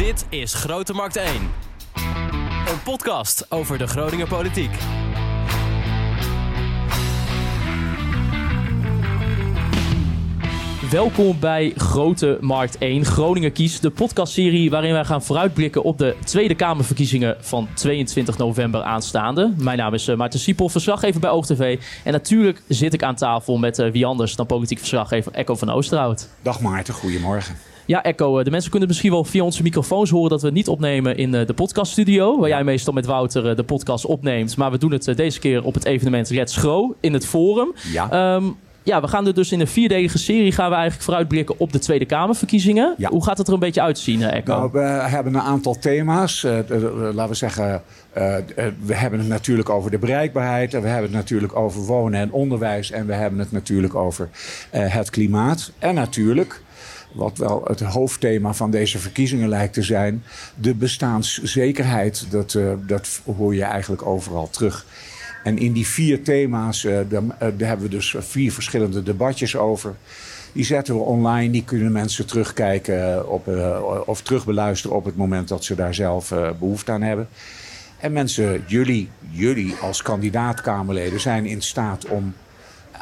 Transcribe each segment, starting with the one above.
Dit is Grote Markt 1. Een podcast over de Groninger politiek. Welkom bij Grote Markt 1 Groningen Kies, de podcastserie waarin wij gaan vooruitblikken op de Tweede Kamerverkiezingen van 22 november aanstaande. Mijn naam is uh, Maarten Siepel, verslaggever bij OogTV. En natuurlijk zit ik aan tafel met uh, wie anders dan politiek verslaggever Echo van Oosterhout. Dag Maarten, goedemorgen. Ja, Echo, eh, de mensen kunnen misschien wel via onze microfoons horen dat we niet opnemen in de podcaststudio. Waar jij meestal met Wouter de podcast opneemt. Maar we doen het deze keer op het evenement Red Schro in het Forum. Ja. Um, ja, we gaan er dus in een vierdelige serie gaan we eigenlijk vooruitblikken op de Tweede Kamerverkiezingen. Ja. Hoe gaat het er een beetje uitzien, Echo? Nou, we hebben een aantal thema's. Uh, laten we zeggen, uh, we hebben het natuurlijk over de bereikbaarheid. En we hebben het natuurlijk over wonen en onderwijs. En we hebben het natuurlijk over uh, het klimaat. En natuurlijk wat wel het hoofdthema van deze verkiezingen lijkt te zijn, de bestaanszekerheid. Dat, uh, dat hoor je eigenlijk overal terug. En in die vier thema's, daar, uh, daar hebben we dus vier verschillende debatjes over. Die zetten we online, die kunnen mensen terugkijken op, of terugbeluisteren op het moment dat ze daar zelf behoefte aan hebben. En mensen, jullie, jullie als kandidaat-Kamerleden zijn in staat om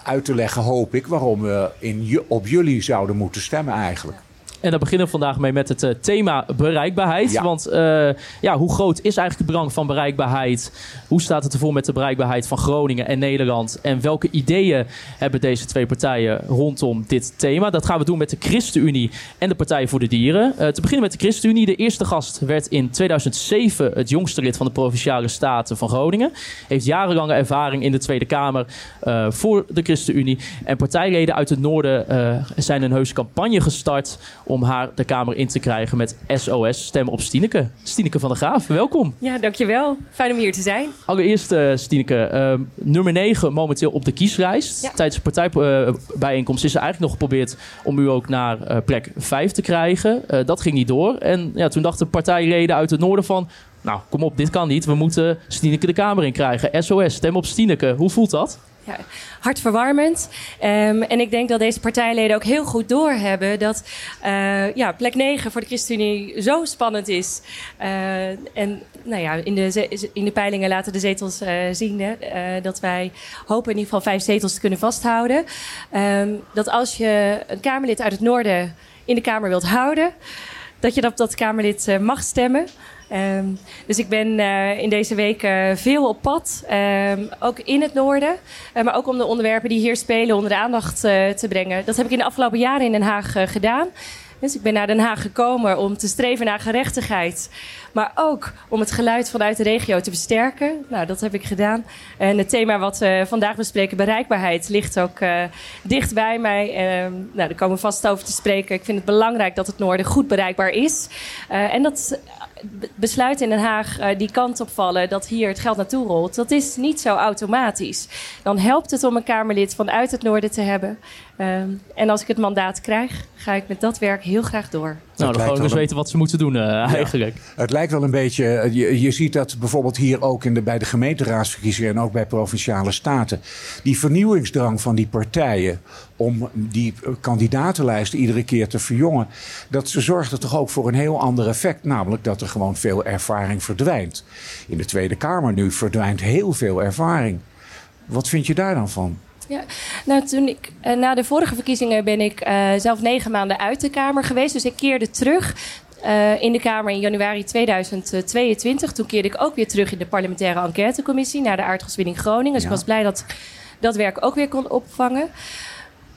uit te leggen, hoop ik, waarom we in, op jullie zouden moeten stemmen eigenlijk. En daar beginnen we vandaag mee met het uh, thema bereikbaarheid. Ja. Want uh, ja, hoe groot is eigenlijk het belang van bereikbaarheid? Hoe staat het ervoor met de bereikbaarheid van Groningen en Nederland? En welke ideeën hebben deze twee partijen rondom dit thema? Dat gaan we doen met de ChristenUnie en de Partij voor de Dieren. Uh, te beginnen met de ChristenUnie. De eerste gast werd in 2007 het jongste lid van de Provinciale Staten van Groningen. Heeft jarenlange ervaring in de Tweede Kamer voor de ChristenUnie. En partijleden uit het noorden zijn een heuse campagne gestart om haar de Kamer in te krijgen met SOS Stemmen op Stineke. Stineke van der Graaf, welkom. Ja, dankjewel. Fijn om hier te zijn. Allereerst, uh, Stineke, uh, nummer 9 momenteel op de kieslijst. Ja. Tijdens de partijbijeenkomst is er eigenlijk nog geprobeerd om u ook naar uh, plek 5 te krijgen. dat ging niet door. En ja, toen dachten partijleden uit het noorden van... Nou, kom op, dit kan niet. We moeten Stineke de Kamer in krijgen. SOS, stem op Stineke. Hoe voelt dat? Ja, hartverwarmend. Um, en ik denk dat deze partijleden ook heel goed doorhebben dat uh, ja, plek 9 voor de ChristenUnie zo spannend is. Uh, en nou ja, in de, in de peilingen laten de zetels uh, zien hè, dat wij hopen in ieder geval vijf zetels te kunnen vasthouden. Um, dat als je een Kamerlid uit het noorden in de Kamer wilt houden, dat je op dat Kamerlid mag stemmen. Um, dus ik ben uh, in deze week uh, veel op pad, um, ook in het noorden. Uh, maar ook om de onderwerpen die hier spelen onder de aandacht te brengen. Dat heb ik in de afgelopen jaren in Den Haag gedaan. Dus ik ben naar Den Haag gekomen om te streven naar gerechtigheid. Maar ook om het geluid vanuit de regio te versterken. Nou, dat heb ik gedaan. En het thema wat we vandaag bespreken, bereikbaarheid, ligt ook dicht bij mij. Uh, nou, daar komen we vast over te spreken. Ik vind het belangrijk dat het noorden goed bereikbaar is. En dat besluiten in Den Haag uh, die kant op vallen dat hier het geld naartoe rolt, dat is niet zo automatisch. Dan helpt het om een Kamerlid vanuit het noorden te hebben. Um, en als ik het mandaat krijg, ga ik met dat werk heel graag door. Nou, dan gewoon dus weten wat ze moeten doen uh, eigenlijk. Het lijkt wel een beetje, je, je ziet dat bijvoorbeeld hier ook in de, bij de gemeenteraadsverkiezingen en ook bij provinciale staten, die vernieuwingsdrang van die partijen om die kandidatenlijsten iedere keer te verjongen, dat ze zorgde toch ook voor een heel ander effect, namelijk dat er gewoon veel ervaring verdwijnt. In de Tweede Kamer nu verdwijnt heel veel ervaring. Wat vind je daar dan van? Ja, nou toen ik uh, na de vorige verkiezingen ben ik uh, zelf negen maanden uit de Kamer geweest. Dus ik keerde terug uh, in de Kamer in januari 2022. Toen keerde ik ook weer terug in de parlementaire enquêtecommissie naar de aardgaswinning Groningen. Dus ja. ik was blij dat dat werk ook weer kon opvangen.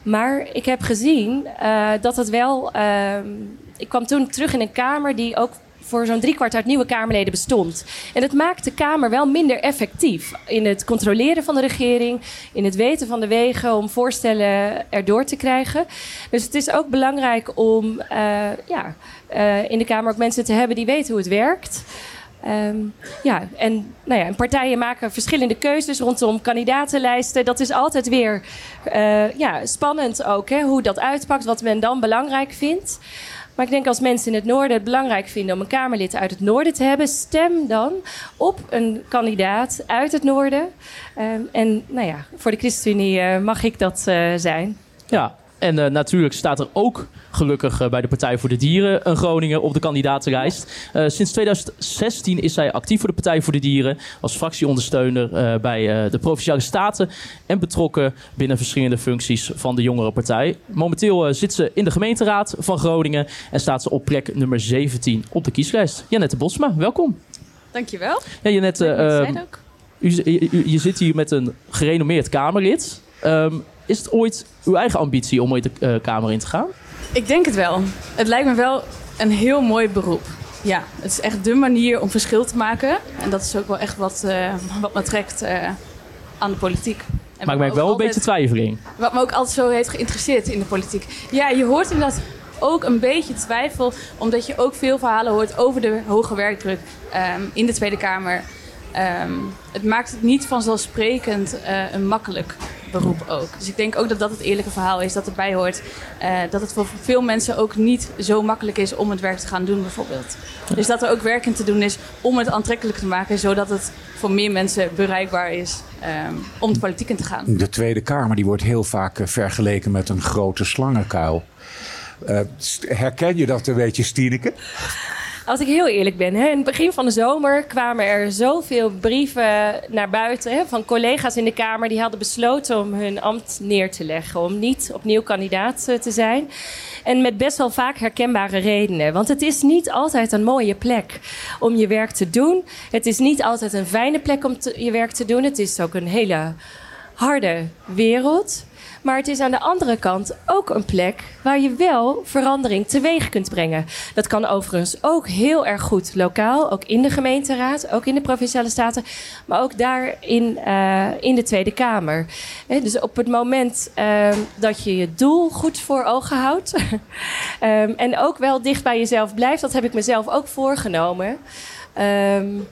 Maar ik heb gezien dat het wel. ik kwam toen terug in een Kamer die ook voor zo'n driekwart uit nieuwe Kamerleden bestond. En het maakt de Kamer wel minder effectief in het controleren van de regering, in het weten van de wegen om voorstellen erdoor te krijgen. Dus het is ook belangrijk om uh, ja, uh, in de Kamer ook mensen te hebben die weten hoe het werkt. Um, ja, en, nou ja, en partijen maken verschillende keuzes rondom kandidatenlijsten. Dat is altijd weer uh, ja, spannend ook, hè, hoe dat uitpakt, wat men dan belangrijk vindt. Maar ik denk als mensen in het noorden het belangrijk vinden om een Kamerlid uit het noorden te hebben, stem dan op een kandidaat uit het noorden. Um, en nou ja, voor de ChristenUnie uh, mag ik dat uh, zijn. Ja, En uh, natuurlijk staat er ook gelukkig uh, bij de Partij voor de Dieren een Groningen op de kandidatenlijst. Uh, sinds 2016 is zij actief voor de Partij voor de Dieren. Als fractieondersteuner bij de Provinciale Staten. En betrokken binnen verschillende functies van de Jongerenpartij. Momenteel zit ze in de gemeenteraad van Groningen. En staat ze op plek nummer 17 op de kieslijst. Janette Bosma, welkom. Dankjewel. Ja, Janette, uh, u, u, je zit hier met een gerenommeerd Kamerlid. Um, is het ooit uw eigen ambitie om ooit de uh, Kamer in te gaan? Ik denk het wel. Het lijkt me wel een heel mooi beroep. Ja, het is echt de manier om verschil te maken. En dat is ook wel echt wat, uh, wat me trekt uh, aan de politiek. En maar ik merk wel altijd, een beetje twijfeling. Wat me ook altijd zo heeft geïnteresseerd in de politiek. Ja, je hoort inderdaad ook een beetje twijfel, omdat je ook veel verhalen hoort over de hoge werkdruk um, in de Tweede Kamer. Um, het maakt het niet vanzelfsprekend uh, makkelijk beroep ook. Dus ik denk ook dat dat het eerlijke verhaal is dat erbij hoort. Uh, dat het voor veel mensen ook niet zo makkelijk is om het werk te gaan doen bijvoorbeeld. Dus dat er ook werk in te doen is om het aantrekkelijk te maken... zodat het voor meer mensen bereikbaar is um, om de politiek in te gaan. De Tweede Kamer die wordt heel vaak uh, vergeleken met een grote slangenkuil. Uh, herken je dat een beetje, Stieneke? Als ik heel eerlijk ben, hè, in het begin van de zomer kwamen er zoveel brieven naar buiten hè, van collega's in de Kamer die hadden besloten om hun ambt neer te leggen, om niet opnieuw kandidaat eh, te zijn. En met best wel vaak herkenbare redenen. Want het is niet altijd een mooie plek om je werk te doen. Het is niet altijd een fijne plek om je werk te doen. Het is ook een hele harde wereld. Maar het is aan de andere kant ook een plek waar je wel verandering teweeg kunt brengen. Dat kan overigens ook heel erg goed lokaal, ook in de gemeenteraad, ook in de provinciale staten, maar ook daar in, uh, in de Tweede Kamer. Dus op het moment uh, dat je je doel goed voor ogen houdt um, en ook wel dicht bij jezelf blijft, dat heb ik mezelf ook voorgenomen. Um,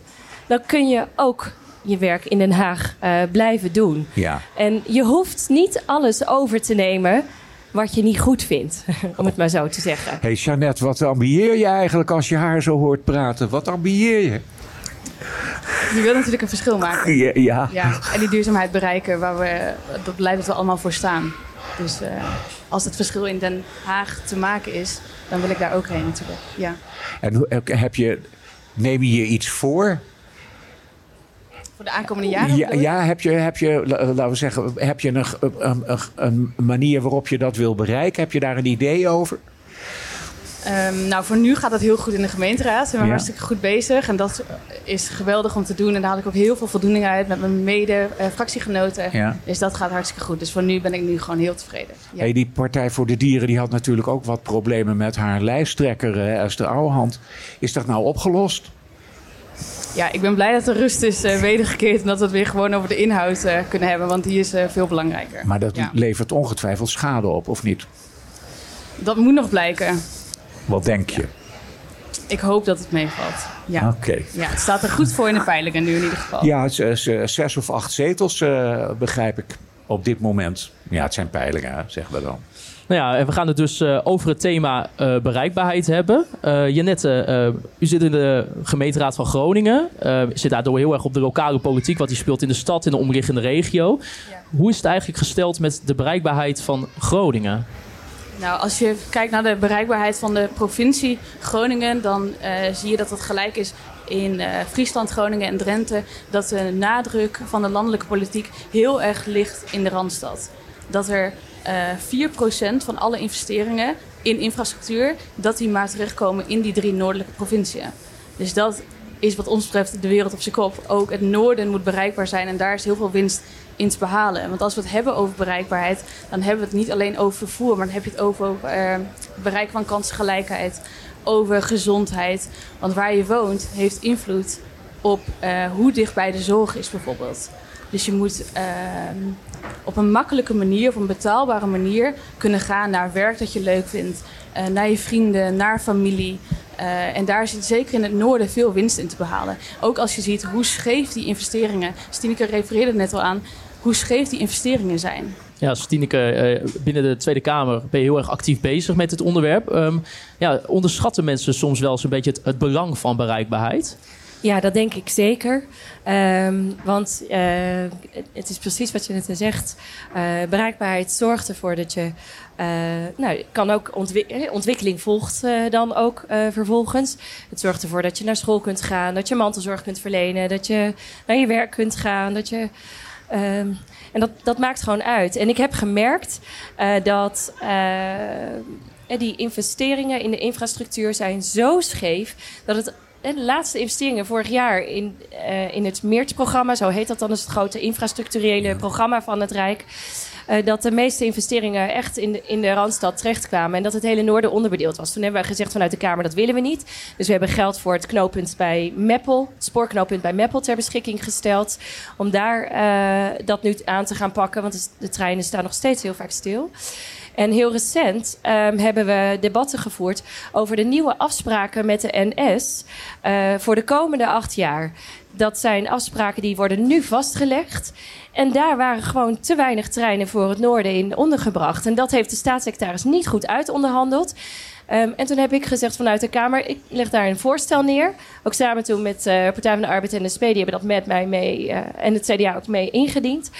dan kun je ook je werk in Den Haag uh, blijven doen. Ja. En je hoeft niet alles over te nemen wat je niet goed vindt, om het maar zo te zeggen. hey Jeannette, wat ambieer je eigenlijk als je haar zo hoort praten? Wat ambieer je? Je wilt natuurlijk een verschil maken. Ja, ja. ja. En die duurzaamheid bereiken, waar we, dat blijven we allemaal voor staan. Dus uh, als het verschil in Den Haag te maken is, dan wil ik daar ook heen natuurlijk. Ja. En heb je, neem je je iets voor? Voor de aankomende jaren? Ja, ja heb, je, heb je, laten we zeggen, heb je een, een, een, manier waarop je dat wil bereiken? Heb je daar een idee over? Um, nou, voor nu gaat het heel goed in de gemeenteraad. We zijn ja. hartstikke goed bezig. En dat is geweldig om te doen. En daar haal ik ook heel veel voldoening uit met mijn mede-fractiegenoten. Uh, ja. Dus dat gaat hartstikke goed. Dus voor nu ben ik nu gewoon heel tevreden. Ja. Hey, die Partij voor de Dieren die had natuurlijk ook wat problemen met haar lijsttrekker, uh, Esther Ouwehand. Is dat nou opgelost? Ja, ik ben blij dat de rust is uh, wedergekeerd en dat we het weer gewoon over de inhoud uh, kunnen hebben, want die is uh, veel belangrijker. Maar dat ja. levert ongetwijfeld schade op, of niet? Dat moet nog blijken. Wat denk je? Ja. Ik hoop dat het meevalt. Ja. Oké. Okay. Ja, het staat er goed voor in de peilingen nu in ieder geval. Ja, zes of acht zetels begrijp ik op dit moment. Ja, het zijn peilingen, zeggen we dan. Nou ja, we gaan het dus uh, over het thema uh, bereikbaarheid hebben. Uh, Janette, u zit in de gemeenteraad van Groningen. Zit daardoor heel erg op de lokale politiek, wat u speelt in de stad, in de omliggende regio. Ja. Hoe is het eigenlijk gesteld met de bereikbaarheid van Groningen? Nou, als je kijkt naar de bereikbaarheid van de provincie Groningen, dan zie je dat dat gelijk is in Friesland, Groningen en Drenthe. Dat de nadruk van de landelijke politiek heel erg ligt in de Randstad. Dat er uh, 4% van alle investeringen in infrastructuur, dat die maar terechtkomen in die drie noordelijke provinciën. Dus dat is wat ons betreft de wereld op zijn kop. Ook het noorden moet bereikbaar zijn en daar is heel veel winst in te behalen. Want als we het hebben over bereikbaarheid, dan hebben we het niet alleen over vervoer, maar dan heb je het over, over uh, bereik van kansengelijkheid, over gezondheid. Want waar je woont heeft invloed op uh, hoe dichtbij de zorg is bijvoorbeeld. Dus je moet uh, op een makkelijke manier, op een betaalbare manier kunnen gaan naar werk dat je leuk vindt, uh, naar je vrienden, naar familie. Uh, en daar zit zeker in het noorden veel winst in te behalen. Ook als je ziet hoe scheef die investeringen, Stineke refereerde net al aan, hoe scheef die investeringen zijn. Ja, Stineke, uh, binnen de Tweede Kamer ben je heel erg actief bezig met het onderwerp. Um, ja, onderschatten mensen soms wel eens een beetje het belang van bereikbaarheid? Ja, dat denk ik zeker. Ehm, want uh, het is precies wat je net zegt. Uh, bereikbaarheid zorgt ervoor dat je. Uh, nou, kan ook ontwik ontwikkeling volgt dan ook vervolgens. Het zorgt ervoor dat je naar school kunt gaan, dat je mantelzorg kunt verlenen, dat je naar je werk kunt gaan, dat je. Um, en dat, dat maakt gewoon uit. En ik heb gemerkt dat die investeringen in de infrastructuur zijn zo scheef dat het de laatste investeringen vorig jaar in, uh, in het MEERT-programma, zo heet dat dan, is het grote infrastructurele programma van het Rijk. Uh, dat de meeste investeringen echt in de, in de Randstad terechtkwamen. En dat het hele noorden onderbedeeld was. Toen hebben we gezegd vanuit de Kamer dat willen we niet. Dus we hebben geld voor het knooppunt bij Meppel, het spoorknooppunt bij Meppel ter beschikking gesteld. Om daar uh, dat nu aan te gaan pakken. Want de treinen staan nog steeds heel vaak stil. En heel recent um, hebben we debatten gevoerd over de nieuwe afspraken met de NS uh, voor de komende acht jaar. Dat zijn afspraken die worden nu vastgelegd. En daar waren gewoon te weinig treinen voor het noorden in ondergebracht. En dat heeft de staatssecretaris niet goed uitonderhandeld. Um, en toen heb ik gezegd vanuit de Kamer, ik leg daar een voorstel neer. Ook samen toen met uh, Partij van de Arbeid en de SP, die hebben dat met mij mee uh, en het CDA ook mee ingediend.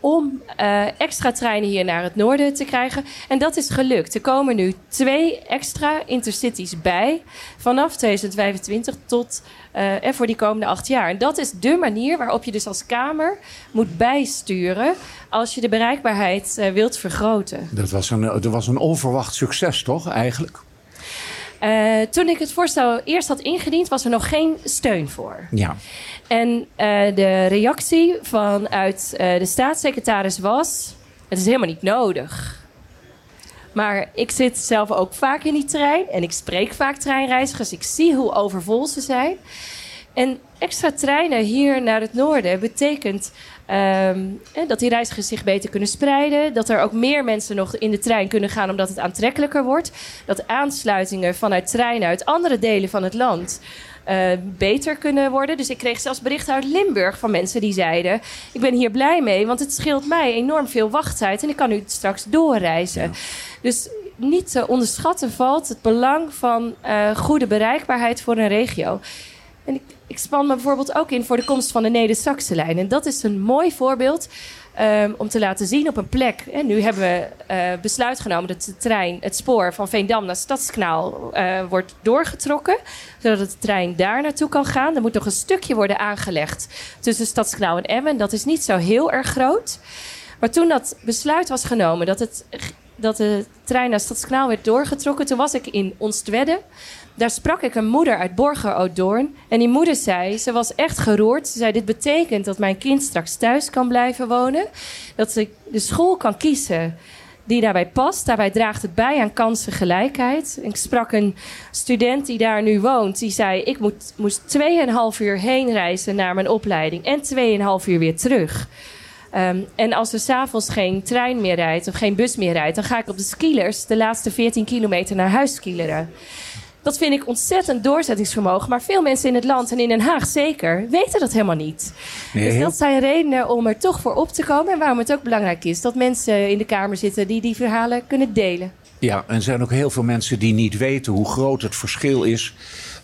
Om uh, extra treinen hier naar het noorden te krijgen. En dat is gelukt. Er komen nu twee extra intercities bij vanaf 2025 tot en voor die komende acht jaar. En dat is de manier waarop je dus als Kamer moet bijsturen als je de bereikbaarheid wilt vergroten. Dat was een, dat was een onverwacht succes, toch, eigenlijk? Uh, toen ik het voorstel eerst had ingediend, was er nog geen steun voor. Ja. En uh, de reactie vanuit uh, de staatssecretaris was: het is helemaal niet nodig. Maar ik zit zelf ook vaak in die trein en ik spreek vaak treinreizigers. Ik zie hoe overvol ze zijn. En extra treinen hier naar het noorden betekent um, dat die reizigers zich beter kunnen spreiden. Dat er ook meer mensen nog in de trein kunnen gaan omdat het aantrekkelijker wordt. Dat aansluitingen vanuit treinen uit andere delen van het land uh, beter kunnen worden. Dus ik kreeg zelfs berichten uit Limburg van mensen die zeiden: Ik ben hier blij mee, want het scheelt mij enorm veel wachttijd en ik kan nu straks doorreizen. Ja. Dus niet te onderschatten valt het belang van uh, goede bereikbaarheid voor een regio. En ik, ik span me bijvoorbeeld ook in voor de komst van de Neder-Saxe-lijn. En dat is een mooi voorbeeld um, om te laten zien op een plek. Nu hebben we uh, besluit genomen dat de trein, het spoor van Veendam naar Stadskanaal uh, wordt doorgetrokken. Zodat de trein daar naartoe kan gaan. Er moet nog een stukje worden aangelegd tussen Stadskanaal en Emmen. Dat is niet zo heel erg groot. Maar toen dat besluit was genomen dat, het, dat de trein naar Stadskanaal werd doorgetrokken, toen was ik in Onstwedde daar sprak ik een moeder uit Borger Doorn. En die moeder zei, ze was echt geroerd. Ze zei, dit betekent dat mijn kind straks thuis kan blijven wonen. Dat ze de school kan kiezen die daarbij past. Daarbij draagt het bij aan kansengelijkheid. Ik sprak een student die daar nu woont. Die zei, ik moet, moest 2,5 uur heen reizen naar mijn opleiding. En 2,5 uur weer terug. Um, en als er s'avonds geen trein meer rijdt of geen bus meer rijdt... dan ga ik op de skilers de laatste 14 kilometer naar huis skileren. Dat vind ik ontzettend doorzettingsvermogen. Maar veel mensen in het land en in Den Haag zeker weten dat helemaal niet. Nee, dus dat zijn redenen om er toch voor op te komen. En waarom het ook belangrijk is dat mensen in de Kamer zitten die die verhalen kunnen delen. Ja, en er zijn ook heel veel mensen die niet weten hoe groot het verschil is.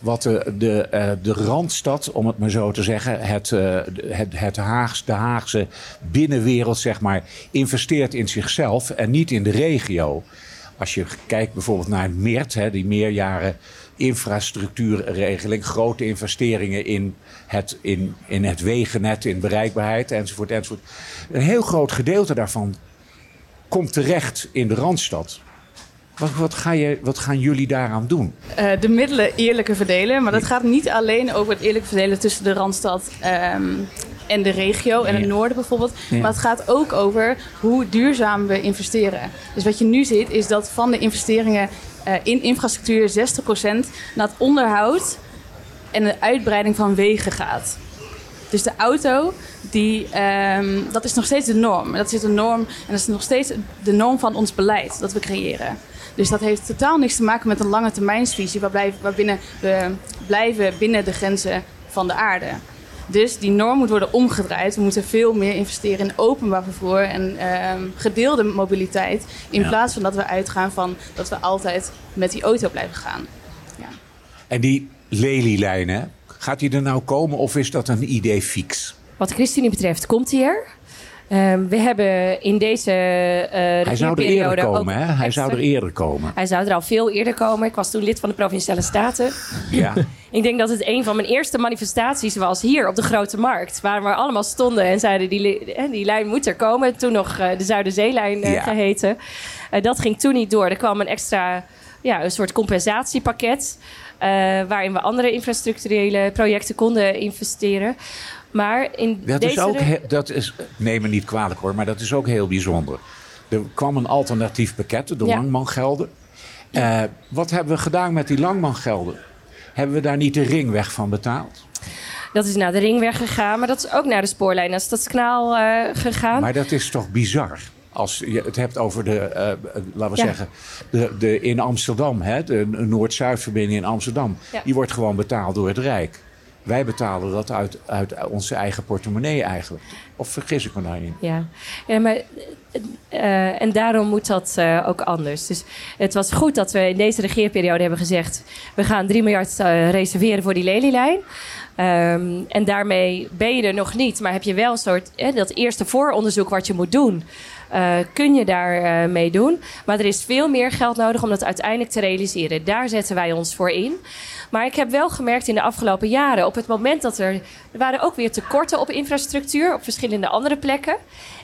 Wat de, de, uh, de Randstad, om het maar zo te zeggen, het, uh, het, het Haags, de Haagse binnenwereld, zeg maar, investeert in zichzelf en niet in de regio. Als je kijkt bijvoorbeeld naar MEERT, hè, die meerjaren infrastructuurregeling, grote investeringen in het, in, in het wegennet, in bereikbaarheid enzovoort, enzovoort. Een heel groot gedeelte daarvan komt terecht in de Randstad. Wat, wat, ga je, wat gaan jullie daaraan doen? Uh, de middelen eerlijker verdelen. Maar dat gaat niet alleen over het eerlijk verdelen tussen de Randstad um, en de regio en het noorden bijvoorbeeld. Maar het gaat ook over hoe duurzaam we investeren. Dus wat je nu ziet is dat van de investeringen uh, in infrastructuur 60% naar het onderhoud en de uitbreiding van wegen gaat. Dus de auto, die, um, dat is nog steeds de norm. Dat is de norm en dat is nog steeds de norm van ons beleid dat we creëren. Dus dat heeft totaal niks te maken met een lange termijnsvisie waarbinnen we blijven binnen de grenzen van de aarde. Dus die norm moet worden omgedraaid. We moeten veel meer investeren in openbaar vervoer en um, gedeelde mobiliteit. In ja. plaats van dat we uitgaan van dat we altijd met die auto blijven gaan. Ja. En die lelielijnen, Gaat hij er nou komen of is dat een idee fix? Wat de ChristenUnie betreft komt hij er. Um, we hebben in deze uh, Hij zou er eerder komen, hè? Hij zou er eerder komen. Hij zou er al veel eerder komen. Ik was toen lid van de Provinciale Staten. Ja. ik denk dat het een van mijn eerste manifestaties was hier op de Grote Markt. Waar we allemaal stonden en zeiden die, die lijn moet er komen. Toen nog uh, de Zuiderzeelijn uh, ja. geheten. dat ging toen niet door. Er kwam een extra, ja, een soort compensatiepakket. waarin we andere infrastructurele projecten konden investeren. Maar in dat deze... Is ook dat is, neem me niet kwalijk hoor, maar dat is ook heel bijzonder. Er kwam een alternatief pakket, de ja. langmangelden. Uh, wat hebben we gedaan met die langmangelden? Hebben we daar niet de ringweg van betaald? Dat is naar de ringweg gegaan, maar dat is ook naar de spoorlijn naar Stadskanaal uh, gegaan. Maar dat is toch bizar? Als je het hebt over de, uh, laten we ja. zeggen, de, de, in Amsterdam, hè, de Noord-Zuidverbinding in Amsterdam. Ja. Die wordt gewoon betaald door het Rijk. Wij betalen dat uit, uit onze eigen portemonnee eigenlijk. Of vergis ik me daarin? Ja, ja maar, uh, en daarom moet dat uh, ook anders. Dus het was goed dat we in deze regeerperiode hebben gezegd... we gaan 3 miljard uh, reserveren voor die lelielijn. Um, en daarmee ben je er nog niet, maar heb je wel een soort... dat eerste vooronderzoek wat je moet doen... Uh, kun je daar uh, mee doen. Maar er is veel meer geld nodig om dat uiteindelijk te realiseren. Daar zetten wij ons voor in. Maar ik heb wel gemerkt in de afgelopen jaren, op het moment dat er. Er waren ook weer tekorten op infrastructuur op verschillende andere plekken.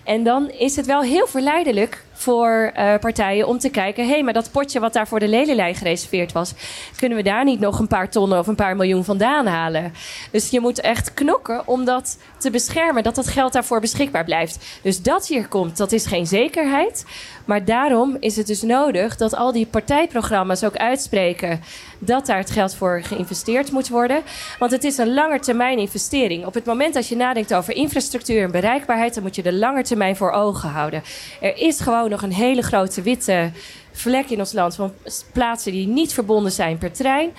En dan is het wel heel verleidelijk voor uh, partijen om te kijken: hé, hey, maar dat potje wat daar voor de lelielijn gereserveerd was, kunnen we daar niet nog een paar tonnen of een paar miljoen vandaan halen? Dus je moet echt knokken om dat te beschermen, dat dat geld daarvoor beschikbaar blijft. Dus dat hier komt, dat is geen zekerheid. Maar daarom is het dus nodig dat al die partijprogramma's ook uitspreken dat daar het geld voor geïnvesteerd moet worden. Want het is een langetermijn investering. Op het moment dat je nadenkt over infrastructuur en bereikbaarheid, dan moet je de lange termijn voor ogen houden. Er is gewoon nog een hele grote witte vlek in ons land van plaatsen die niet verbonden zijn per trein.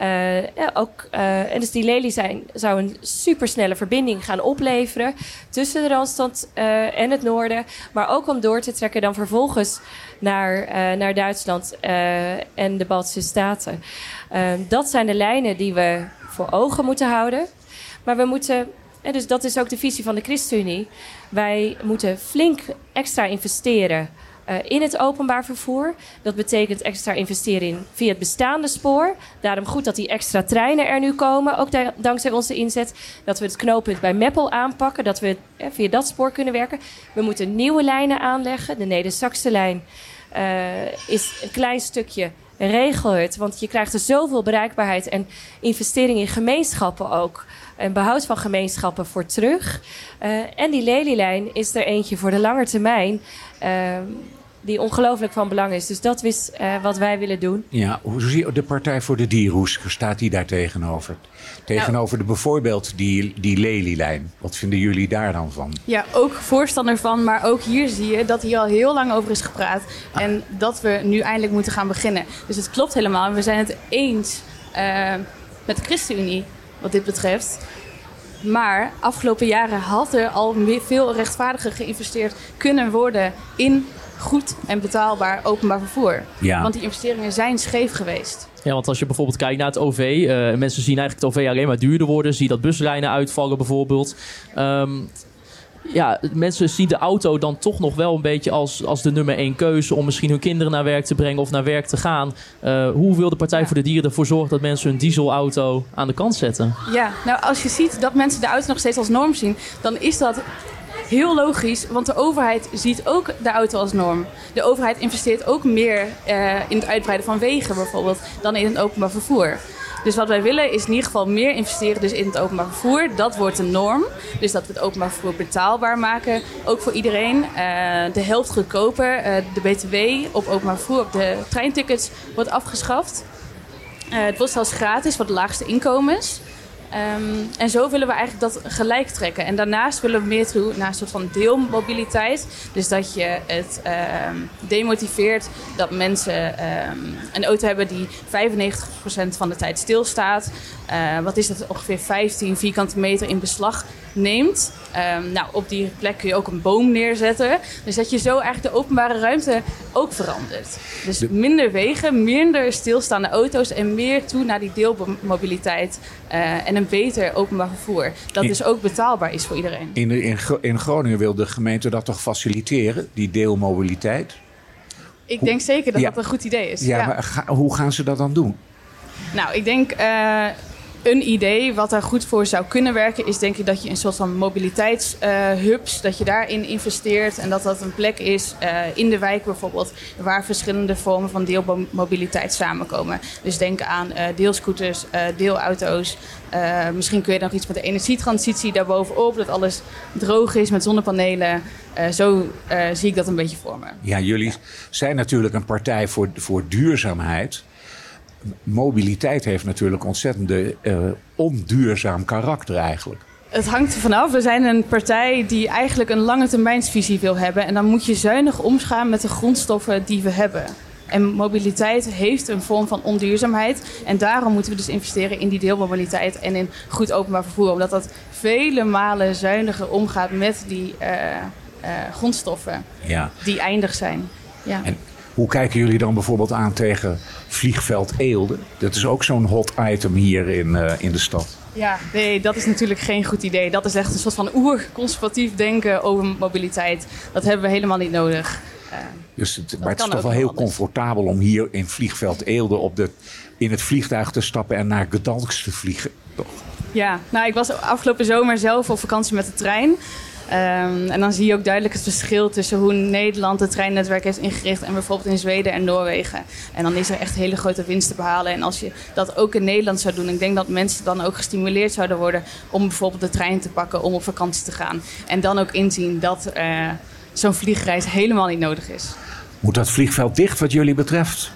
Uh, ja, ook, uh, en dus die lelie zijn, zou een supersnelle verbinding gaan opleveren tussen de Randstad uh, en het noorden. Maar ook om door te trekken dan vervolgens naar, naar Duitsland en de Baltische Staten. dat zijn de lijnen die we voor ogen moeten houden. Maar we moeten en dus dat is ook de visie van de ChristenUnie. Wij moeten flink extra investeren uh, in het openbaar vervoer. Dat betekent extra investeren in via het bestaande spoor. Daarom goed dat die extra treinen er nu komen, ook dankzij onze inzet. Dat we het knooppunt bij Meppel aanpakken, dat we eh, via dat spoor kunnen werken. We moeten nieuwe lijnen aanleggen. De Neder-Saxe lijn uh, is een klein stukje regel het. Want je krijgt er zoveel bereikbaarheid en investering in gemeenschappen ook. En behoud van gemeenschappen voor terug. En die lelielijn is er eentje voor de lange termijn. Uh, die ongelooflijk van belang is. Dus dat is uh, wat wij willen doen. Ja, hoe zie je de Partij voor de Dieren, hoe staat die daar tegenover? Tegenover nou, de bijvoorbeeld die, die lelielijn. Wat vinden jullie daar dan van? Ja, ook voorstander van. Maar ook hier zie je dat hier al heel lang over is gepraat. Ah. En dat we nu eindelijk moeten gaan beginnen. Dus het klopt helemaal. We zijn het eens uh, met de ChristenUnie wat dit betreft. Maar afgelopen jaren had er al veel rechtvaardiger geïnvesteerd kunnen worden in goed en betaalbaar openbaar vervoer. Ja. Want die investeringen zijn scheef geweest. Ja, want als je bijvoorbeeld kijkt naar het OV, uh, mensen zien eigenlijk het OV alleen maar duurder worden. Zie dat buslijnen uitvallen bijvoorbeeld. Um, ja, mensen zien de auto dan toch nog wel een beetje als, als de nummer één keuze om misschien hun kinderen naar werk te brengen of naar werk te gaan. Uh, hoe wil de Partij voor de Dieren ervoor zorgen dat mensen hun dieselauto aan de kant zetten? Ja, nou als je ziet dat mensen de auto nog steeds als norm zien, dan is dat heel logisch, want de overheid ziet ook de auto als norm. De overheid investeert ook meer uh, in het uitbreiden van wegen bijvoorbeeld dan in het openbaar vervoer. Dus wat wij willen is in ieder geval meer investeren dus in het openbaar vervoer. Dat wordt een norm. Dus dat we het openbaar vervoer betaalbaar maken. Ook voor iedereen. Uh, de helft goedkoper. Uh, de BTW op openbaar vervoer, op de treintickets, wordt afgeschaft. Het wordt zelfs gratis voor de laagste inkomens. Um, en zo willen we eigenlijk dat gelijk trekken. En daarnaast willen we meer toe naar een soort van deelmobiliteit. Dus dat je het um, demotiveert dat mensen um, een auto hebben die 95% van de tijd stilstaat. Uh, wat is dat? Ongeveer 15 vierkante meter in beslag neemt. Nou, op die plek kun je ook een boom neerzetten. Dus dat je zo eigenlijk de openbare ruimte ook verandert. Dus minder wegen, minder stilstaande auto's en meer toe naar die deelmobiliteit. Uh, en een beter openbaar vervoer. Dat dus ook betaalbaar is voor iedereen. In, in, in Groningen wil de gemeente dat toch faciliteren, die deelmobiliteit? Ik denk zeker dat dat een goed idee is. Ja, ja. maar hoe gaan ze dat dan doen? Nou, ik denk uh, een idee wat daar goed voor zou kunnen werken, is denk ik dat je een soort van mobiliteitshubs, uh, dat je daarin investeert en dat dat een plek is uh, in de wijk bijvoorbeeld, waar verschillende vormen van deelmobiliteit samenkomen. Dus denk aan uh, deelscooters, deelauto's. misschien kun je nog iets met de energietransitie daarbovenop, dat alles droog is met zonnepanelen. zo zie ik dat een beetje voor me. Ja, jullie zijn natuurlijk een partij voor, voor duurzaamheid mobiliteit heeft natuurlijk ontzettende uh, onduurzaam karakter eigenlijk. Het hangt er vanaf. We zijn een partij die eigenlijk een lange termijnsvisie wil hebben. En dan moet je zuinig omgaan met de grondstoffen die we hebben. En mobiliteit heeft een vorm van onduurzaamheid. En daarom moeten we dus investeren in die deelmobiliteit en in goed openbaar vervoer. Omdat dat vele malen zuiniger omgaat met die uh, uh, grondstoffen ja. die eindig zijn. Ja. En hoe kijken jullie dan bijvoorbeeld aan tegen vliegveld Eelde? Dat is ook zo'n hot item hier in, uh, in de stad. Ja, nee, dat is natuurlijk geen goed idee. Dat is echt een soort van oer-conservatief denken over mobiliteit. Dat hebben we helemaal niet nodig. Uh, dus het, maar het is toch wel heel comfortabel om hier in vliegveld Eelde op de, in het vliegtuig te stappen en naar Gdansk te vliegen, toch? Ja, nou, ik was afgelopen zomer zelf op vakantie met de trein. Um, en dan zie je ook duidelijk het verschil tussen hoe Nederland het treinnetwerk heeft ingericht en bijvoorbeeld in Zweden en Noorwegen. En dan is er echt hele grote winst te behalen. En als je dat ook in Nederland zou doen, ik denk dat mensen dan ook gestimuleerd zouden worden om bijvoorbeeld de trein te pakken om op vakantie te gaan. En dan ook inzien dat uh, zo'n vliegreis helemaal niet nodig is. Moet dat vliegveld dicht wat jullie betreft?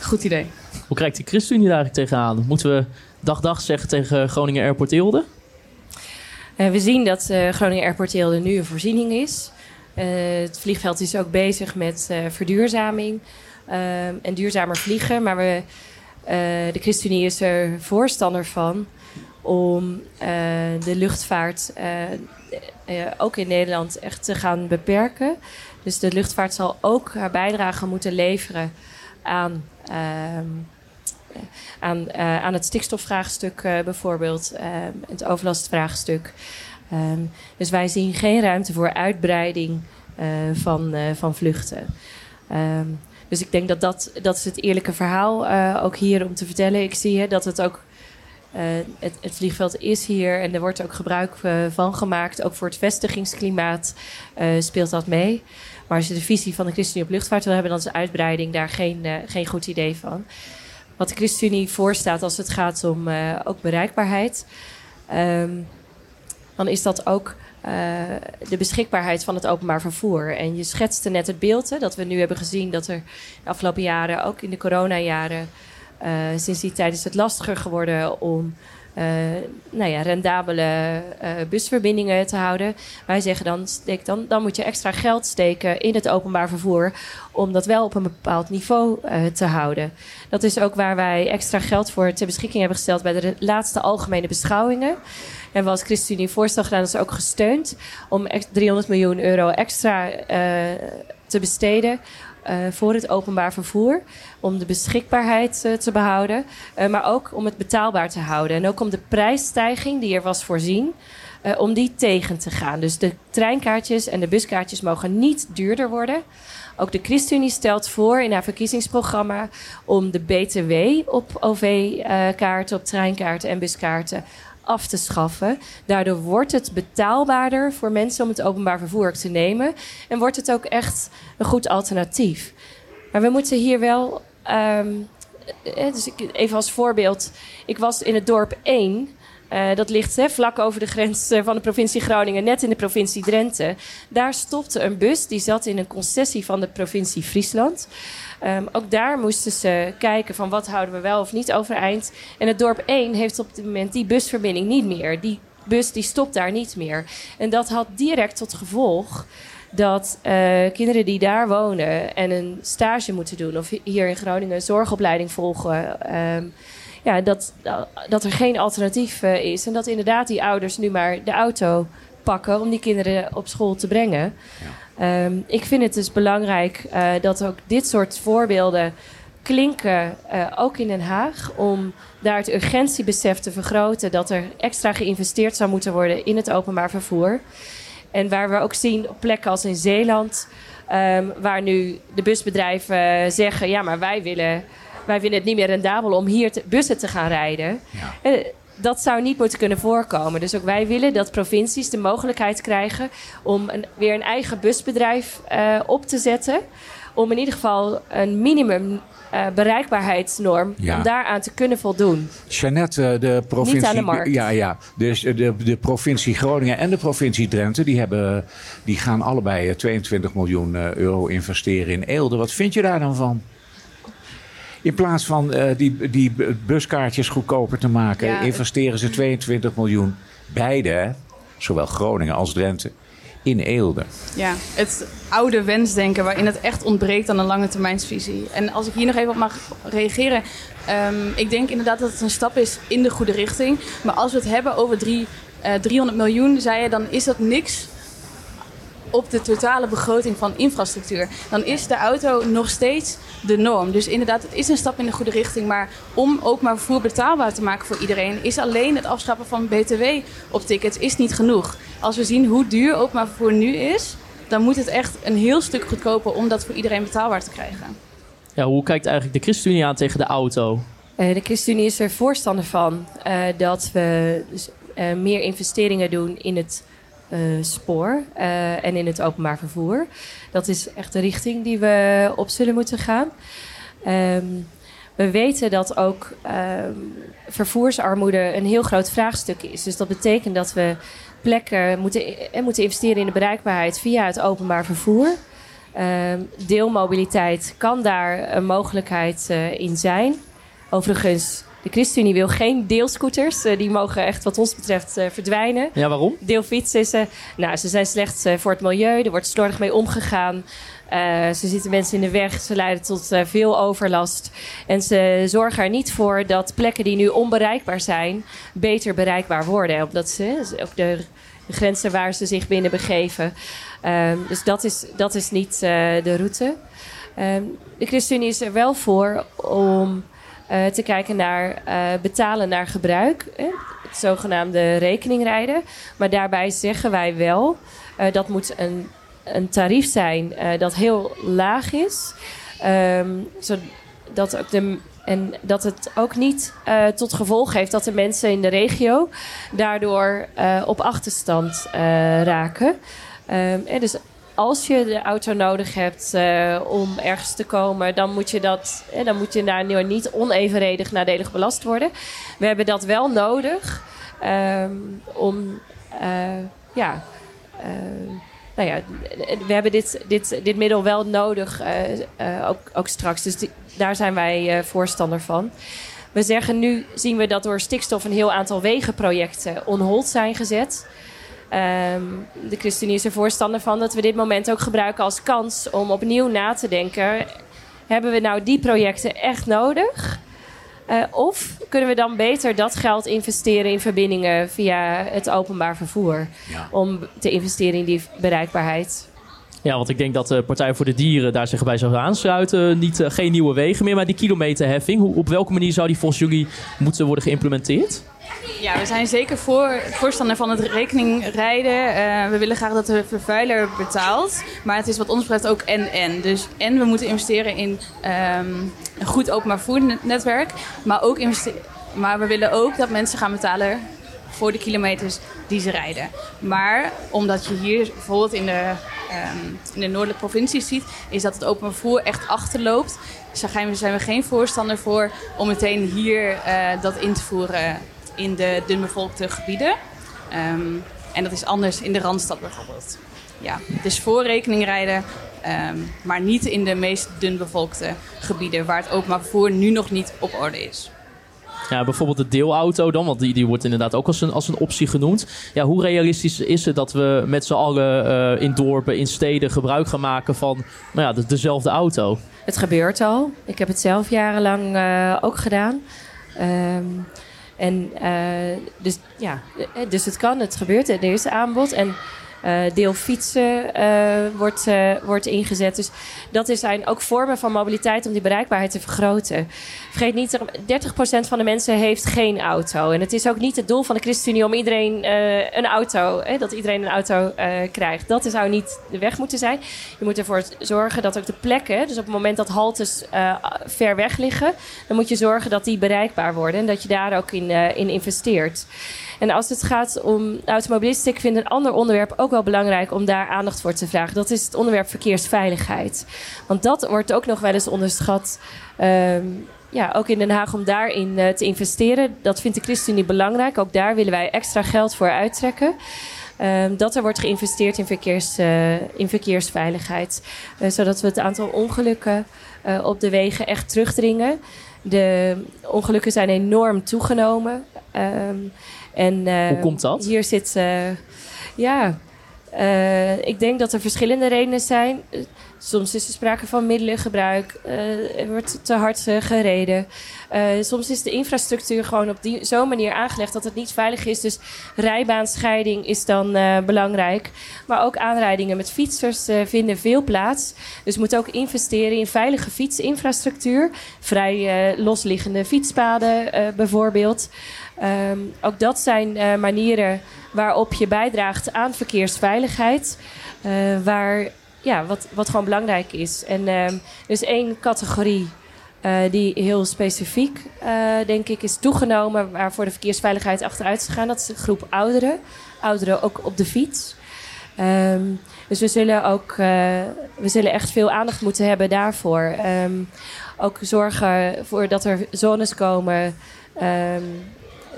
Goed idee. Hoe kijkt de ChristenUnie daar eigenlijk tegenaan? Moeten we dag dag zeggen tegen Groningen Airport Eelde? Uh, we zien dat uh, Groningen Airport Eelde nu een voorziening is. Uh, het vliegveld is ook bezig met verduurzaming en duurzamer vliegen. Maar we, de ChristenUnie is er voorstander van om de luchtvaart ook in Nederland echt te gaan beperken. Dus de luchtvaart zal ook haar bijdrage moeten leveren aan ehm, aan, uh, aan het stikstofvraagstuk uh, bijvoorbeeld, het overlastvraagstuk. Um, dus wij zien geen ruimte voor uitbreiding van, van vluchten. Um, dus ik denk dat dat, dat is het eerlijke verhaal ook hier om te vertellen. Ik zie hè, dat het ook het, het, vliegveld is hier en er wordt ook gebruik van gemaakt. Ook voor het vestigingsklimaat speelt dat mee. Maar als je de visie van de ChristenUnie op luchtvaart wil hebben, dan is uitbreiding daar geen, geen goed idee van wat de ChristenUnie voorstaat als het gaat om uh, ook bereikbaarheid. Um, dan is dat ook uh, de beschikbaarheid van het openbaar vervoer. En je schetste net het beeld hè, dat we nu hebben gezien dat er de afgelopen jaren, ook in de coronajaren, uh, sinds die tijd is het lastiger geworden om nou ja, rendabele uh, busverbindingen te houden. Wij zeggen dan, steek dan, dan moet je extra geld steken in het openbaar vervoer om dat wel op een bepaald niveau uh, te houden. Dat is ook waar wij extra geld voor ter beschikking hebben gesteld bij de laatste algemene beschouwingen. En we als ChristenUnie voorstel gedaan, is ook gesteund om 300 miljoen euro extra te besteden uh, voor het openbaar vervoer. Om de beschikbaarheid uh, te behouden. Uh, maar ook om het betaalbaar te houden. En ook om de prijsstijging die er was voorzien. om die tegen te gaan. Dus de treinkaartjes en de buskaartjes mogen niet duurder worden. Ook de ChristenUnie stelt voor in haar verkiezingsprogramma om de BTW op OV-kaarten, op treinkaarten en buskaarten af te schaffen. Daardoor wordt het betaalbaarder voor mensen om het openbaar vervoer te nemen. En wordt het ook echt een goed alternatief. Maar we moeten hier wel. Um, dus even als voorbeeld. Ik was in het dorp 1. Uh, dat ligt hè, vlak over de grens uh, van de provincie Groningen, net in de provincie Drenthe. Daar stopte een bus, die zat in een concessie van de provincie Friesland. Um, ook daar moesten ze kijken van wat houden we wel of niet overeind. En het dorp 1 heeft op dit moment die busverbinding niet meer. Die bus die stopt daar niet meer. En dat had direct tot gevolg dat uh, kinderen die daar wonen en een stage moeten doen, of hier in Groningen een zorgopleiding volgen, um, ja, dat, dat er geen alternatief uh, is. En dat inderdaad die ouders nu maar de auto pakken om die kinderen op school te brengen. Ja. Um, ik vind het dus belangrijk uh, dat ook dit soort voorbeelden klinken, uh, ook in Den Haag, om daar het urgentiebesef te vergroten dat er extra geïnvesteerd zou moeten worden in het openbaar vervoer. En waar we ook zien op plekken als in Zeeland, um, waar nu de busbedrijven zeggen: ja, maar wij willen, wij vinden het niet meer rendabel om hier te, bussen te gaan rijden. Ja. Uh, dat zou niet moeten kunnen voorkomen. Dus ook wij willen dat provincies de mogelijkheid krijgen om een, weer een eigen busbedrijf uh, op te zetten. Om in ieder geval een minimum uh, bereikbaarheidsnorm ja. om daaraan te kunnen voldoen. Jeannette, de provincie. Niet aan de markt. Ja, ja. Dus de, de provincie Groningen en de provincie Drenthe, die, hebben, die gaan allebei 22 miljoen euro investeren in Eelde. Wat vind je daar dan van? In plaats van uh, die, die buskaartjes goedkoper te maken, ja, investeren ze 22 miljoen. Beide, zowel Groningen als Drenthe, in Eelde. Ja, het oude wensdenken waarin het echt ontbreekt aan een lange termijnsvisie. En als ik hier nog even op mag reageren. Um, ik denk inderdaad dat het een stap is in de goede richting. Maar als we het hebben over drie, uh, 300 miljoen, zei je, dan is dat niks op de totale begroting van infrastructuur. Dan is de auto nog steeds de norm. Dus inderdaad, het is een stap in de goede richting. Maar om ook maar vervoer betaalbaar te maken voor iedereen, is alleen het afschaffen van BTW op tickets is niet genoeg. Als we zien hoe duur openbaar vervoer nu is, dan moet het echt een heel stuk goedkoper om dat voor iedereen betaalbaar te krijgen. Ja, hoe kijkt eigenlijk de ChristenUnie aan tegen de auto? Uh, de ChristenUnie is er voorstander van uh, dat we dus, uh, meer investeringen doen in het uh, spoor uh, en in het openbaar vervoer. Dat is echt de richting die we op zullen moeten gaan. Um, we weten dat ook um, vervoersarmoede een heel groot vraagstuk is. Dus dat betekent dat we plekken moeten, eh, moeten investeren in de bereikbaarheid via het openbaar vervoer. Um, deelmobiliteit kan daar een mogelijkheid in zijn. Overigens de ChristenUnie wil geen deelscooters. Uh, die mogen echt wat ons betreft uh, verdwijnen. Ja, waarom? Deelfietsen. Uh, nou, ze zijn slecht voor het milieu. Er wordt slordig mee omgegaan. ze zitten mensen in de weg. Ze leiden tot veel overlast. En ze zorgen er niet voor dat plekken die nu onbereikbaar zijn... beter bereikbaar worden. Omdat ze ook de, de grenzen waar ze zich binnen begeven. Ehm, dus dat is, dat is niet de route. Um, de ChristenUnie is er wel voor om uh, te kijken naar uh, betalen naar gebruik. Hè? Het zogenaamde rekeningrijden. Maar daarbij zeggen wij wel, uh, dat moet een, een tarief zijn dat heel laag is. Um, zodat ook de en dat het ook niet tot gevolg heeft dat de mensen in de regio daardoor op achterstand raken. Um, dus als je de auto nodig hebt uh, om ergens te komen, dan moet je, dat, eh, dan moet je daar niet onevenredig nadelig belast worden. We hebben dat wel nodig um, om, uh, ja. nou ja, we hebben dit, dit, dit middel wel nodig, ook, ook straks. Dus daar zijn wij voorstander van. We zeggen nu, zien we dat door stikstof een heel aantal wegenprojecten on hold zijn gezet. Um, de ChristenUnie is er voorstander van dat we dit moment ook gebruiken als kans om opnieuw na te denken. Hebben we nou die projecten echt nodig? Uh, of kunnen we dan beter dat geld investeren in verbindingen via het openbaar vervoer? Ja. Om te investeren in die bereikbaarheid. Ja, want ik denk dat de Partij voor de Dieren daar zich bij zou aansluiten. Niet, uh, geen nieuwe wegen meer, maar die kilometerheffing. Hoe, op welke manier zou die volgens jullie moeten worden geïmplementeerd? Ja, we zijn zeker voor, voorstander van het rekeningrijden. Uh, we willen graag dat de vervuiler betaalt. Maar het is wat ons betreft ook en-en. Dus en we moeten investeren in um, een goed openbaar voernetwerk. Maar, ook maar we willen ook dat mensen gaan betalen voor de kilometers die ze rijden. Maar omdat je hier bijvoorbeeld in de, um, in de noordelijke provincies ziet... is dat het openbaar vervoer echt achterloopt. Dus daar zijn we geen voorstander voor om meteen hier uh, dat in te voeren in de dunbevolkte gebieden. Um, en dat is anders in de Randstad bijvoorbeeld. Ja, dus voor rekening rijden, um, maar niet in de meest dunbevolkte gebieden... waar het openbaar vervoer nu nog niet op orde is. Ja, bijvoorbeeld de deelauto dan, want die, die wordt inderdaad ook als een, als een optie genoemd. Ja, hoe realistisch is het dat we met z'n allen uh, in dorpen, in steden gebruik gaan maken van nou ja, de, dezelfde auto? Het gebeurt al. Ik heb het zelf jarenlang uh, ook gedaan. Um, en uh, dus ja, dus het kan, het gebeurt, er is aanbod. En deel fietsen wordt, wordt ingezet. Dus dat zijn ook vormen van mobiliteit om die bereikbaarheid te vergroten. Vergeet niet, 30% van de mensen heeft geen auto. En het is ook niet het doel van de ChristenUnie om iedereen een auto, dat iedereen een auto krijgt. Dat zou niet de weg moeten zijn. Je moet ervoor zorgen dat ook de plekken, dus op het moment dat haltes ver weg liggen, dan moet je zorgen dat die bereikbaar worden en dat je daar ook in, in investeert. En als het gaat om automobilisten, ik vind een ander onderwerp ook wel belangrijk om daar aandacht voor te vragen. Dat is het onderwerp verkeersveiligheid. Want dat wordt ook nog wel eens onderschat. Ehm, ja, ook in Den Haag om daarin uh, te investeren. Dat vindt de ChristenUnie belangrijk. Ook daar willen wij extra geld voor uittrekken. Um, dat er wordt geïnvesteerd in, verkeers, uh, in verkeersveiligheid. Uh, zodat we het aantal ongelukken op de wegen echt terugdringen. De ongelukken zijn enorm toegenomen. Um, en, uh, Hoe komt dat? Hier zit, ja, uh, ik denk dat er verschillende redenen zijn. Soms is er sprake van middelengebruik, er wordt te hard gereden. soms is de infrastructuur gewoon op zo'n manier aangelegd dat het niet veilig is. Dus rijbaanscheiding is dan belangrijk. Maar ook aanrijdingen met fietsers vinden veel plaats. Dus we moeten ook investeren in veilige fietsinfrastructuur. Vrij losliggende fietspaden bijvoorbeeld. Um, ook dat zijn manieren waarop je bijdraagt aan verkeersveiligheid. Waar, ja, wat, wat gewoon belangrijk is. En er is één categorie uh, die heel specifiek, denk ik, is toegenomen. Waarvoor de verkeersveiligheid achteruit is gegaan. Dat is de groep ouderen. Ouderen ook op de fiets. Um, dus we zullen ook we zullen echt veel aandacht moeten hebben daarvoor. ook zorgen voor dat er zones komen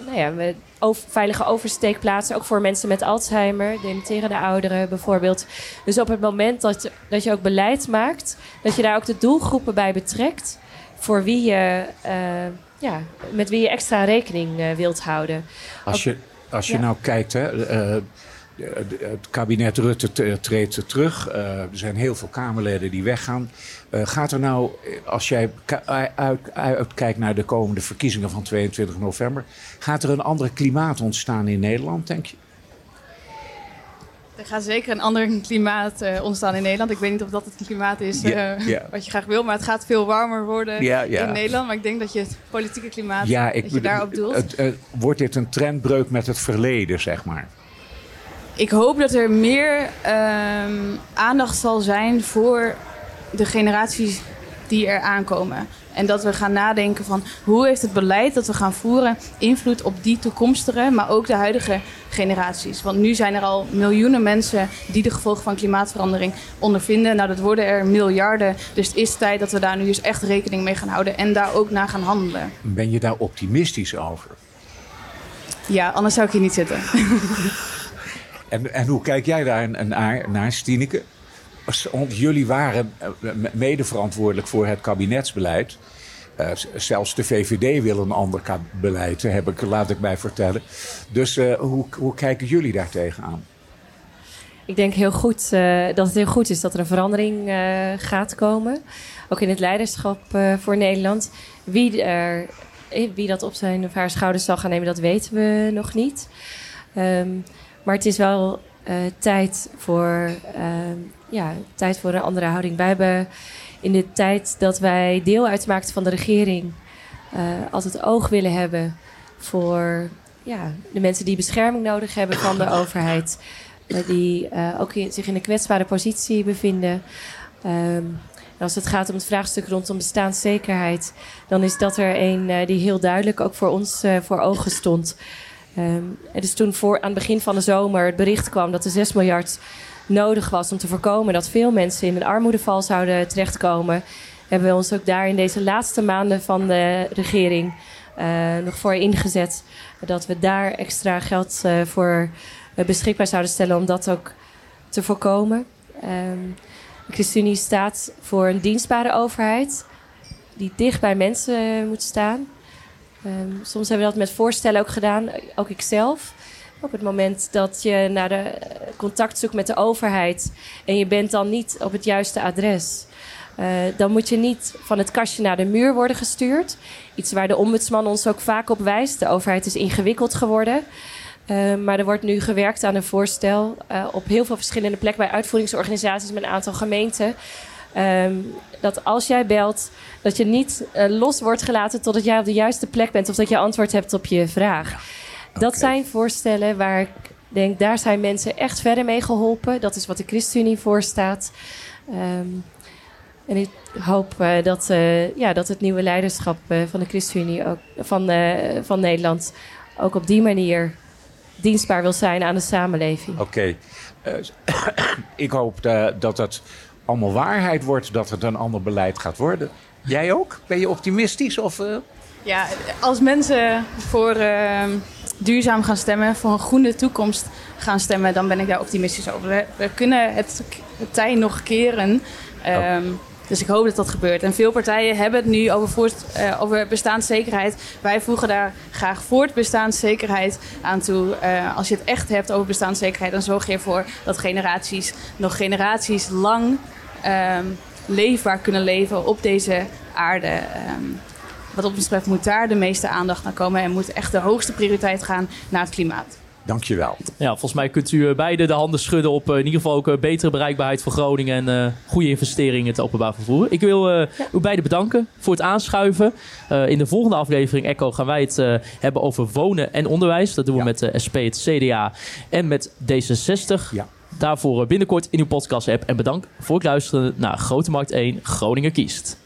nou ja, over, veilige oversteekplaatsen, ook voor mensen met Alzheimer, dementerende ouderen bijvoorbeeld. Dus op het moment dat, dat je ook beleid maakt, dat je daar ook de doelgroepen bij betrekt voor wie je, uh, ja, met wie je extra rekening uh, wilt houden. Als je, als je ja. nou kijkt, hè, uh, het kabinet Rutte treedt terug. Uh, er zijn heel veel Kamerleden die weggaan. Uh, gaat er nou, als jij uitkijkt naar de komende verkiezingen van 22 november, gaat er een ander klimaat ontstaan in Nederland, denk je? Er gaat zeker een ander klimaat uh, ontstaan in Nederland. Ik weet niet of dat het klimaat is uh, yeah, wat je graag wil, maar het gaat veel warmer worden yeah, in Nederland. Maar ik denk dat je het politieke klimaat ja, ik dat je daarop doelt. Het, wordt dit een trendbreuk met het verleden, zeg maar? Ik hoop dat er meer um, aandacht zal zijn voor de generaties die er aankomen. En dat we gaan nadenken van hoe heeft het beleid dat we gaan voeren invloed op die toekomstige, maar ook de huidige generaties. Want nu zijn er al miljoenen mensen die de gevolgen van klimaatverandering ondervinden. Nou, dat worden er miljarden. Dus het is tijd dat we daar nu eens echt rekening mee gaan houden en daar ook naar gaan handelen. Ben je daar optimistisch over? Ja, anders zou ik hier niet zitten. En, en hoe kijk jij daar naar, naar Stineke? Want jullie waren eh, mede verantwoordelijk voor het kabinetsbeleid. Uh, zelfs de VVD wil een ander beleid, heb ik, laat ik mij vertellen. Dus uh, hoe, hoe kijken jullie daar tegenaan? Ik denk heel goed, dat het heel goed is dat er een verandering gaat komen. Ook in het leiderschap voor Nederland. Wie, er, wie dat op zijn of haar schouders zal gaan nemen, dat weten we nog niet. Um, maar het is wel uh, tijd, voor, uh, ja, tijd voor een andere houding. Wij hebben in de tijd dat wij deel uitmaakten van de regering... Uh, altijd oog willen hebben voor ja, de mensen die bescherming nodig hebben van de overheid. die ook in, zich in een kwetsbare positie bevinden. Um, als het gaat om het vraagstuk rondom bestaanszekerheid, dan is dat er een die heel duidelijk ook voor ons voor ogen stond. Um, er is toen voor, aan het begin van de zomer het bericht kwam dat er 6 miljard nodig was om te voorkomen dat veel mensen in een armoedeval zouden terechtkomen. Hebben we ons ook daar in deze laatste maanden van de regering uh, nog voor ingezet. Dat we daar extra geld uh, voor uh, beschikbaar zouden stellen om dat ook te voorkomen. Um, de ChristenUnie staat voor een dienstbare overheid die dicht bij mensen moet staan. Um, soms hebben we dat met voorstellen ook gedaan, ook ikzelf. Op het moment dat je naar de eh, contact zoekt met de overheid en je bent dan niet op het juiste adres. Uh, dan moet je niet van het kastje naar de muur worden gestuurd. Iets waar de ombudsman ons ook vaak op wijst. De overheid is ingewikkeld geworden. Uh, maar er wordt nu gewerkt aan een voorstel uh, op heel veel verschillende plekken bij uitvoeringsorganisaties met een aantal gemeenten. Um, dat als jij belt, dat je niet uh, los wordt gelaten totdat jij op de juiste plek bent of dat je antwoord hebt op je vraag. Ja. Okay. Dat zijn voorstellen waar ik denk, daar zijn mensen echt verder mee geholpen. Dat is wat de ChristenUnie voorstaat. Um, en ik hoop uh, dat, uh, ja, dat het nieuwe leiderschap van de ChristenUnie ook, van, van Nederland ook op die manier dienstbaar wil zijn aan de samenleving. Oké. Okay. ik hoop dat het allemaal waarheid wordt, dat het een ander beleid gaat worden. Jij ook? Ben je optimistisch? Of, Ja, als mensen voor duurzaam gaan stemmen, voor een groene toekomst gaan stemmen, dan ben ik daar optimistisch over. We, we kunnen het, het tij nog keren. Oh. Dus ik hoop dat dat gebeurt. En veel partijen hebben het nu over, voort, uh, over bestaanszekerheid. Wij voegen daar graag voortbestaanszekerheid aan toe. Uh, als je het echt hebt over bestaanszekerheid, dan zorg je ervoor dat generaties nog generaties lang um, leefbaar kunnen leven op deze aarde. Um, wat ons betreft moet daar de meeste aandacht naar komen en moet echt de hoogste prioriteit gaan naar het klimaat. Dankjewel. Ja, volgens mij kunt u beide de handen schudden op in ieder geval ook betere bereikbaarheid voor Groningen en uh, goede investeringen in het openbaar vervoer. Ik wil uh, ja. u beiden bedanken voor het aanschuiven. Uh, in de volgende aflevering Echo gaan wij het hebben over wonen en onderwijs. Dat doen we ja. met de SP, het CDA en met D66. Ja. Daarvoor binnenkort in uw podcast app. En bedankt voor het luisteren naar Grote Markt 1 Groningen kiest.